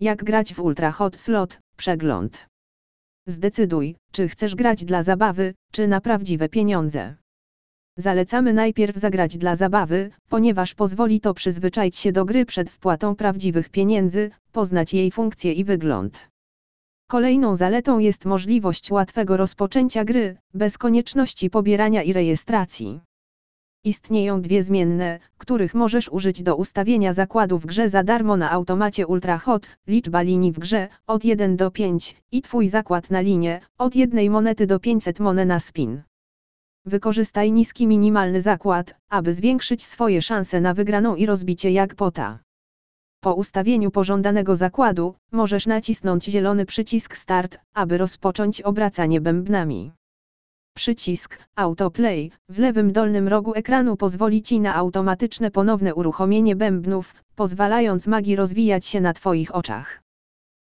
Jak grać w Ultra Hot Slot, przegląd. Zdecyduj, czy chcesz grać dla zabawy, czy na prawdziwe pieniądze. Zalecamy najpierw zagrać dla zabawy, ponieważ pozwoli to przyzwyczaić się do gry przed wpłatą prawdziwych pieniędzy, poznać jej funkcję i wygląd. Kolejną zaletą jest możliwość łatwego rozpoczęcia gry, bez konieczności pobierania i rejestracji. Istnieją dwie zmienne, których możesz użyć do ustawienia zakładu w grze za darmo na automacie Ultra Hot, liczba linii w grze, od 1 do 5, i Twój zakład na linię, od 1 monety do 500 monet na spin. Wykorzystaj niski minimalny zakład, aby zwiększyć swoje szanse na wygraną i rozbicie jak pota. Po ustawieniu pożądanego zakładu, możesz nacisnąć zielony przycisk Start, aby rozpocząć obracanie bębnami. Przycisk Autoplay w lewym dolnym rogu ekranu pozwoli Ci na automatyczne ponowne uruchomienie bębnów, pozwalając magii rozwijać się na Twoich oczach.